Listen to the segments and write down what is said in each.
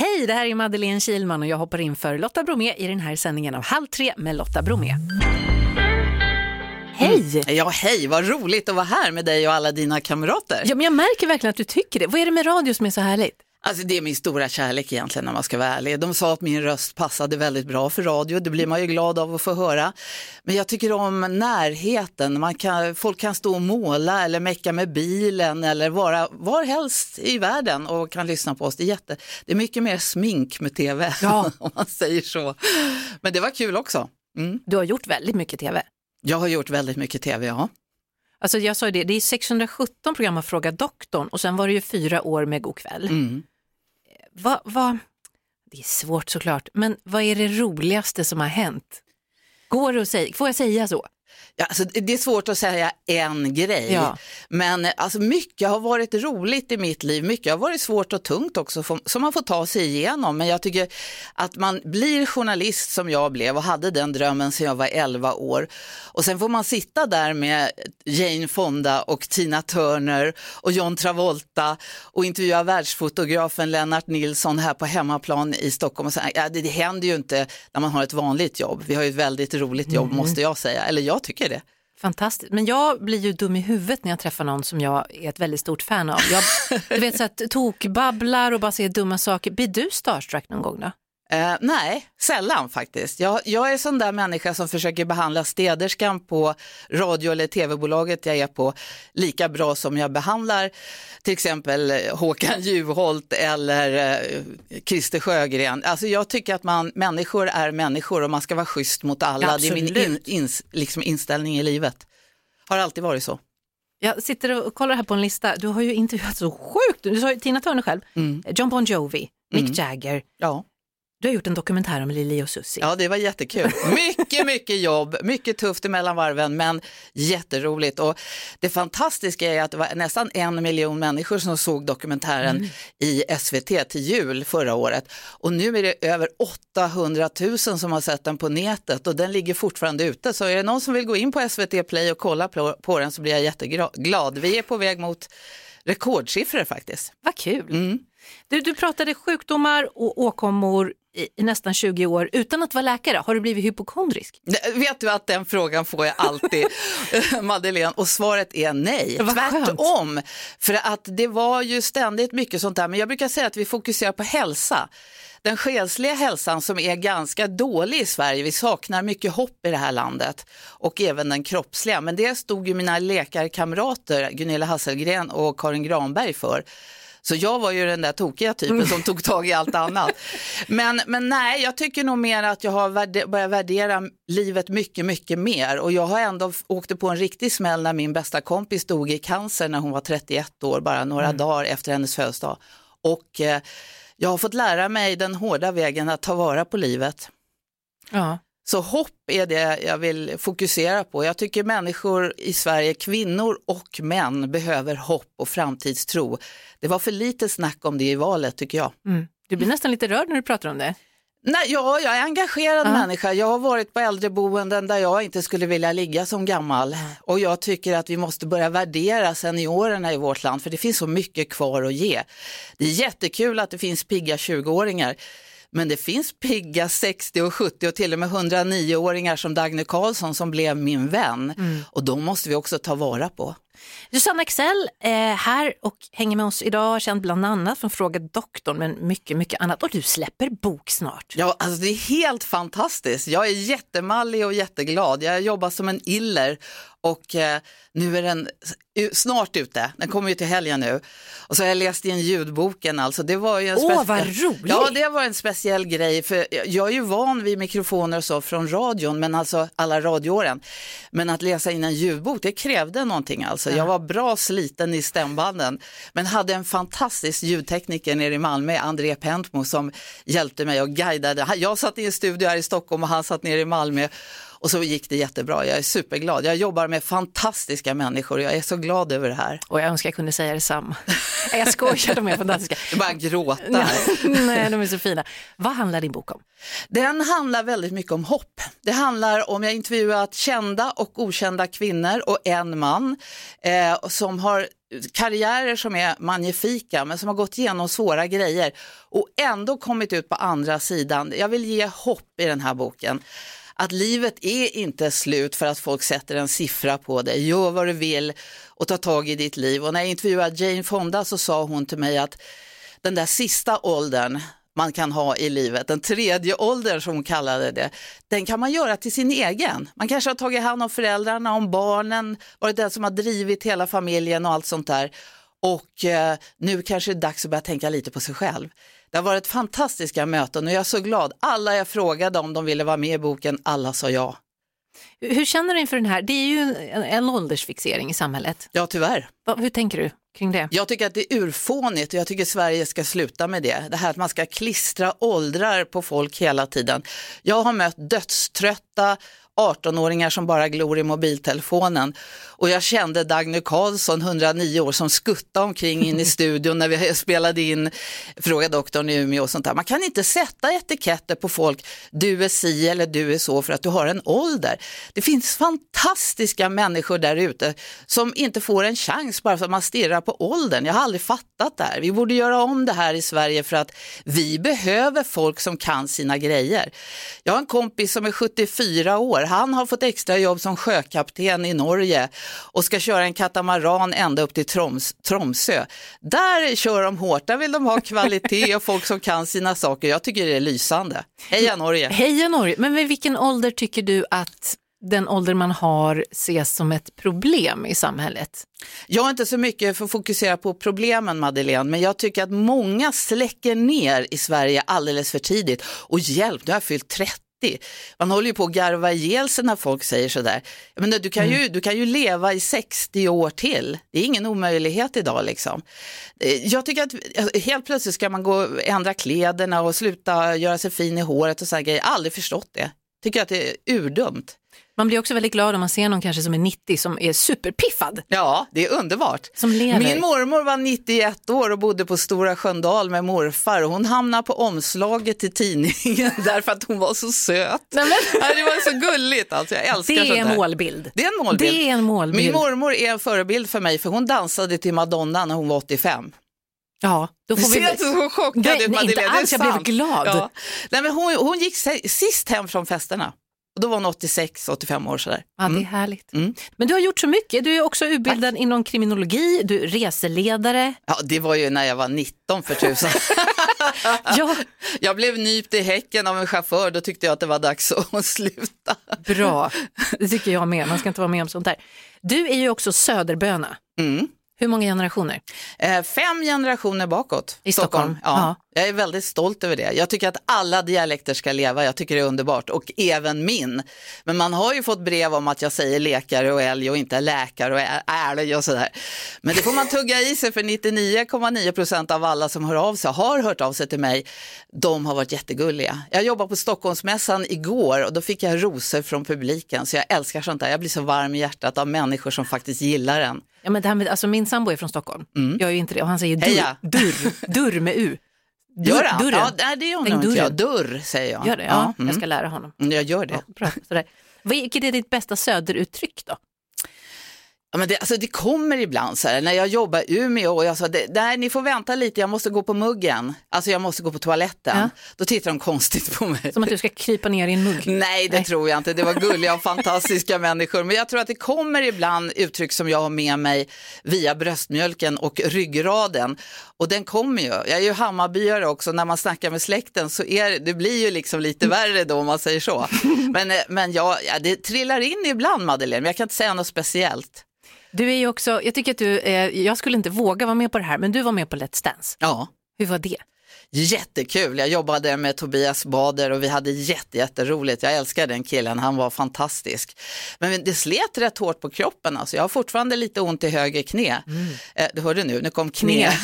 Hej, det här är Madeleine Kilman och jag hoppar in för Lotta Bromé i den här sändningen av Halv tre med Lotta Bromé. Hej! Ja, hej, vad roligt att vara här med dig och alla dina kamrater. Ja, men jag märker verkligen att du tycker det. Vad är det med radio som är så härligt? Alltså det är min stora kärlek egentligen när man ska vara ärlig. De sa att min röst passade väldigt bra för radio, det blir man ju glad av att få höra. Men jag tycker om närheten, man kan, folk kan stå och måla eller mecka med bilen eller vara var helst i världen och kan lyssna på oss. Det är, jätte, det är mycket mer smink med tv Ja. om man säger så. Men det var kul också. Mm. Du har gjort väldigt mycket tv. Jag har gjort väldigt mycket tv, ja. Alltså jag sa ju det, det är 617 program av Fråga doktorn och sen var det ju fyra år med God kväll. Mm. Vad, vad, det är svårt såklart, men vad är det roligaste som har hänt? Går det att säga, får jag säga så? Ja, alltså, det är svårt att säga en grej, Ja. men eh, alltså, mycket har varit roligt i mitt liv. Mycket har varit svårt och tungt också som man får ta sig igenom. Men jag tycker att man blir journalist som jag blev och hade den drömmen sedan jag var 11 år. Och sen får man sitta där med Jane Fonda och Tina Turner och John Travolta och intervjua världsfotografen Lennart Nilsson här på hemmaplan i Stockholm. Och säga, ja, det, det händer ju inte när man har ett vanligt jobb. Vi har ju ett väldigt roligt jobb måste jag säga, eller jag tycker det. Fantastiskt, men jag blir ju dum i huvudet när jag träffar någon som jag är ett väldigt stort fan av. Jag, du vet så att tokbabblar och bara säger dumma saker. Blir du starstruck någon gång då? Eh, nej, sällan faktiskt. Jag, jag är sån där människa som försöker behandla städerskan på radio eller tv-bolaget jag är på lika bra som jag behandlar till exempel Håkan Juholt eller eh, Christer Sjögren. Alltså jag tycker att man, människor är människor och man ska vara schysst mot alla. Det är min in, Absolut. ins, liksom inställning i livet. Har alltid varit så. Jag sitter och kollar här på en lista. Du har ju intervjuat så sjukt. Du sa ju Tina Turner själv, John Bon Jovi, Mick Jagger. Ja. Du har gjort en dokumentär om Lili och Susie. Ja, det var jättekul. Mycket, mycket jobb, mycket tufft emellan varven, men jätteroligt. Och det fantastiska är att det var nästan en miljon människor som såg dokumentären i SVT till jul förra året. Och nu är det över 800 000 som har sett den på nätet och den ligger fortfarande ute. Så är det någon som vill gå in på SVT Play och kolla på, på den så blir jag jätteglad. Vi är på väg mot rekordsiffror faktiskt. Vad kul. Du, du pratade sjukdomar och åkommor i, i nästan 20 år utan att vara läkare. Har du blivit hypokondrisk? Vet du att den frågan får jag alltid, Madeleine, och svaret är nej. Vad skönt. Tvärtom, för att det var ju ständigt mycket sånt där, men jag brukar säga att vi fokuserar på hälsa. Den själsliga hälsan som är ganska dålig i Sverige, vi saknar mycket hopp i det här landet och även den kroppsliga, men det stod ju mina läkarkamrater Gunilla Hasselgren och Karin Granberg för. Så jag var ju den där tokiga typen som tog tag i allt annat. Men, men nej, jag tycker nog mer att jag har värde, börjat värdera livet mycket, mycket mer. Och jag har ändå åkte på en riktig smäll när min bästa kompis dog i cancer när hon var 31 år, bara några dagar efter hennes födelsedag. Och eh, jag har fått lära mig den hårda vägen att ta vara på livet. Ja. Så hopp är det jag vill fokusera på. Jag tycker människor i Sverige, kvinnor och män, behöver hopp och framtidstro. Det var för lite snack om det i valet tycker jag. Mm. Du blir nästan lite rörd när du pratar om det. Nej, ja, jag är en engagerad Ja. människa. Jag har varit på äldreboenden där jag inte skulle vilja ligga som gammal. Och jag tycker att vi måste börja värdera seniorerna i vårt land för det finns så mycket kvar att ge. Det är jättekul att det finns pigga 20-åringar. Men det finns pigga 60 och 70 och till och med 109-åringar som Dagny Karlsson som blev min vän. Och de måste vi också ta vara på. Susanne Axel är här och hänger med oss idag, känd bland annat från Fråga doktorn men mycket, mycket annat. Och du släpper bok snart. Ja, alltså det är helt fantastiskt. Jag är jättemallig och jätteglad. Jag jobbar som en iller och eh, nu är den snart ute. Den kommer ju till helgen nu. Och så har jag läst in ljudboken alltså. Det var ju en Åh, vad roligt! Ja, det var en speciell grej för jag- jag är ju van vid mikrofoner och så från radion, men alltså alla radioåren. Men att läsa in en ljudbok, det krävde någonting alltså. Alltså, jag var bra sliten i stämbanden, men hade en fantastisk ljudtekniker nere i Malmö, André Pentmo, som hjälpte mig och guidade. Jag satt i en studio här i Stockholm och han satt nere i Malmö. Och så gick det jättebra. Jag är superglad. Jag jobbar med fantastiska människor och jag är så glad över det här. Och jag önskar jag kunde säga detsamma. Jag skojar, de är fantastiska. Jag bara gråta. Nej, de är så fina. Vad handlar din bok om? Den handlar väldigt mycket om hopp. Det handlar om, jag intervjuat kända och okända kvinnor och en man eh, som har karriärer som är magnifika men som har gått igenom svåra grejer och ändå kommit ut på andra sidan. Jag vill ge hopp i den här boken att livet är inte slut för att folk sätter en siffra på dig. Gör vad du vill och ta tag i ditt liv. Och när jag intervjuade Jane Fonda så sa hon till mig att den där sista åldern man kan ha i livet, den tredje åldern som hon kallade det, den kan man göra till sin egen. Man kanske har tagit hand om föräldrarna, om barnen, varit den som har drivit hela familjen och allt sånt där. Och eh, nu kanske det är dags att börja tänka lite på sig själv. Det har varit fantastiska möten och jag är så glad. Alla jag frågade om de ville vara med i boken, alla sa ja. Hur känner du inför den här? Det är ju en, en åldersfixering i samhället. Ja, tyvärr. Hur tänker du kring det? Jag tycker att det är urfånigt och jag tycker Sverige ska sluta med det. Det här att man ska klistra åldrar på folk hela tiden. Jag har mött dödströtta 18-åringar som bara glor i mobiltelefonen. Och jag kände Dagny Karlsson, 109 år, som skuttade omkring in i studion när vi spelade in Fråga doktorn i Umeå och sånt där. Man kan inte sätta etiketter på folk, du är si eller du är så för att du har en ålder. Det finns fantastiska människor där ute som inte får en chans bara för att man stirrar på åldern. Jag har aldrig fattat det här. Vi borde göra om det här i Sverige för att vi behöver folk som kan sina grejer. Jag har en kompis som är 74 år han har fått extra jobb som sjökapten i Norge och ska köra en katamaran ända upp till Troms, Tromsö. Där kör de hårt, där vill de ha kvalitet och folk som kan sina saker. Jag tycker det är lysande. Heja Norge! Heja Norge! Men vid vilken ålder tycker du att den ålder man har ses som ett problem i samhället? Jag är inte så mycket för att fokusera på problemen Madeleine, men jag tycker att många släcker ner i Sverige alldeles för tidigt. Och hjälp, nu har jag fyllt 30 man håller ju på att garva ihjäl sig när folk säger sådär. Men du, kan ju, mm. du kan ju leva i 60 år till. Det är ingen omöjlighet idag. Liksom. Eh, jag tycker att eh, helt plötsligt ska man gå ändra kläderna och sluta göra sig fin i håret och sådana grejer. Aldrig förstått det. Tycker att det är urdumt. Man blir också väldigt glad om man ser någon kanske som är 90 som är superpiffad. Ja, det är underbart. Som lever. Min mormor var 91 år och bodde på Stora Sköndal med morfar hon hamnade på omslaget till tidningen därför att hon var så söt. Nej, men... det var så gulligt alltså, jag älskar Det är en målbild. Det är en målbild. Det är en målbild. Min mormor är en förebild för mig för hon dansade till Madonna när hon var 85. Ja, då får vi... Ser så chockad ut Madeleine. Inte alls, jag blev glad. Ja. Nej, men hon, hon gick sist hem från festerna. Och då var hon 86, 85 år sådär. Ja, det är mm. härligt. Mm. Men du har gjort så mycket. Du är också utbildad Tack. inom kriminologi, du är reseledare. Ja, det var ju när jag var 19 för tusan. ja. Jag blev nypt i häcken av en chaufför, då tyckte jag att det var dags att sluta. Bra, det tycker jag med. Man ska inte vara med om sånt där. Du är ju också söderböna. Mm. Hur många generationer? Eh, fem generationer bakåt. I Stockholm? Stockholm. Ja. Jag är väldigt stolt över det. Jag tycker att alla dialekter ska leva, jag tycker det är underbart och även min. Men man har ju fått brev om att jag säger lekare och älg och inte läkare och älg och sådär. Men det får man tugga i sig för 99,9 procent av alla som hör av sig har hört av sig till mig. De har varit jättegulliga. Jag jobbade på Stockholmsmässan igår och då fick jag rosor från publiken så jag älskar sånt där. Jag blir så varm i hjärtat av människor som faktiskt gillar den. Ja, men det här med, alltså min sambo är från Stockholm, mm. jag är ju inte det och han säger dörr, dörr, dörr med U. Gör han? Ja, det gör nog inte jag. Dörr säger jag. Gör det? Ja, ja. Mm. jag ska lära honom. Mm, jag gör det. Ja, bra. Sådär. Vilket är ditt bästa söderuttryck då? Ja, men det, alltså det kommer ibland så här, när jag jobbar i Umeå och jag sa, nej ni får vänta lite, jag måste gå på muggen, alltså jag måste gå på toaletten. Ja. Då tittar de konstigt på mig. Som att du ska krypa ner i en mugg? Nej, det nej. tror jag inte, det var gulliga och fantastiska människor. Men jag tror att det kommer ibland uttryck som jag har med mig via bröstmjölken och ryggraden. Och den kommer ju, jag är ju Hammarbyare också, när man snackar med släkten så är det blir ju liksom lite värre då om man säger så. Men, men ja, ja, det trillar in ibland Madeleine, men jag kan inte säga något speciellt. Du är ju också, jag tycker att du, eh, jag skulle inte våga vara med på det här, men du var med på Let's Dance. Ja. Hur var det? Jättekul, jag jobbade med Tobias Bader och vi hade jätte, jätteroligt. Jag älskar den killen, han var fantastisk. Men det slet rätt hårt på kroppen, alltså. jag har fortfarande lite ont i höger knä. Mm. Eh, du hörde nu, nu kom knä.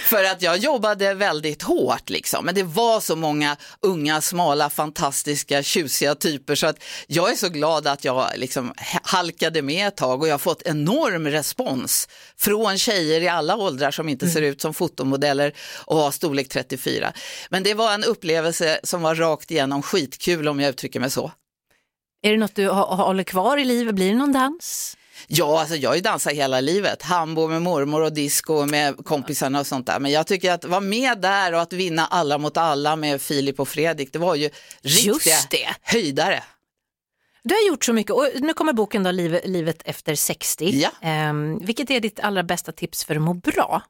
För att jag jobbade väldigt hårt liksom. Men det var så många unga, smala, fantastiska, tjusiga typer så att jag är så glad att jag liksom halkade med ett tag och jag har fått enorm respons från tjejer i alla åldrar som inte ser mm. ut som fotomodeller och har storlek 34. Men det var en upplevelse som var rakt igenom skitkul om jag uttrycker mig så. Är det något du håller kvar i livet? Blir det någon dans? Ja, alltså jag har ju dansat hela livet. Hambo med mormor och disco med kompisarna och sånt där. Men jag tycker att vara med där och att vinna alla mot alla med Filip och Fredrik, det var ju riktiga höjdare. Du har gjort så mycket och nu kommer boken då, Livet, efter 60. Ja. Ehm, vilket är ditt allra bästa tips för att må bra?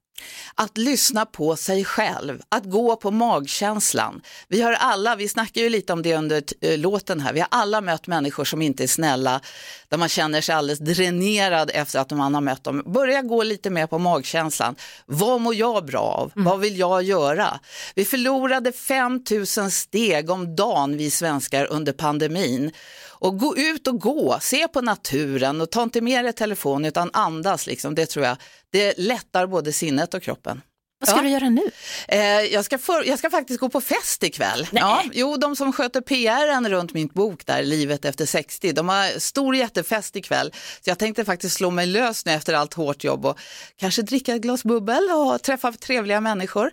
Att lyssna på sig själv, att gå på magkänslan. Vi har alla, vi snackar ju lite om det under eh, låten här, vi har alla mött människor som inte är snälla, där man känner sig alldeles dränerad efter att man har mött dem. Börja gå lite mer på magkänslan. Vad mår jag bra av? Vad vill jag göra? Vi förlorade 5000 steg om dagen vi svenskar under pandemin. Och gå ut och gå, se på naturen och ta inte med dig telefon utan andas. Liksom. Det tror jag, det lättar både sinnet och kroppen. Vad ska Ja. du göra nu? Eh, jag, ska för, jag ska faktiskt gå på fest ikväll. Ja, jo, de som sköter PRen runt min bok där, Livet efter 60, de har stor jättefest ikväll. Så jag tänkte faktiskt slå mig lös nu efter allt hårt jobb och kanske dricka ett glas bubbel och träffa trevliga människor.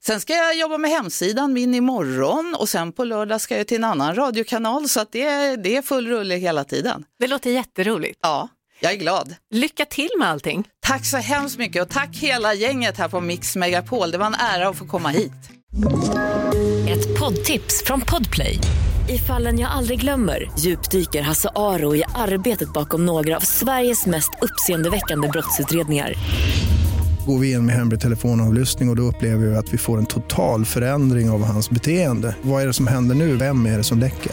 Sen ska jag jobba med hemsidan min imorgon och sen på lördag ska jag till en annan radiokanal så att det, är- det är full rulle hela tiden. Det låter jätteroligt. Ja, jag är glad. Lycka till med allting. Tack så hemskt mycket och tack hela gänget här på Mix Megapol. Det var en ära att få komma hit. Ett poddtips från Podplay. I fallen jag aldrig glömmer djupdyker Hasse Aro i arbetet bakom några av Sveriges mest uppseendeväckande brottsutredningar. Går vi in med hemlig telefonavlyssning och, och då upplever vi att vi får en total förändring av hans beteende. Vad är det som händer nu? Vem är det som läcker?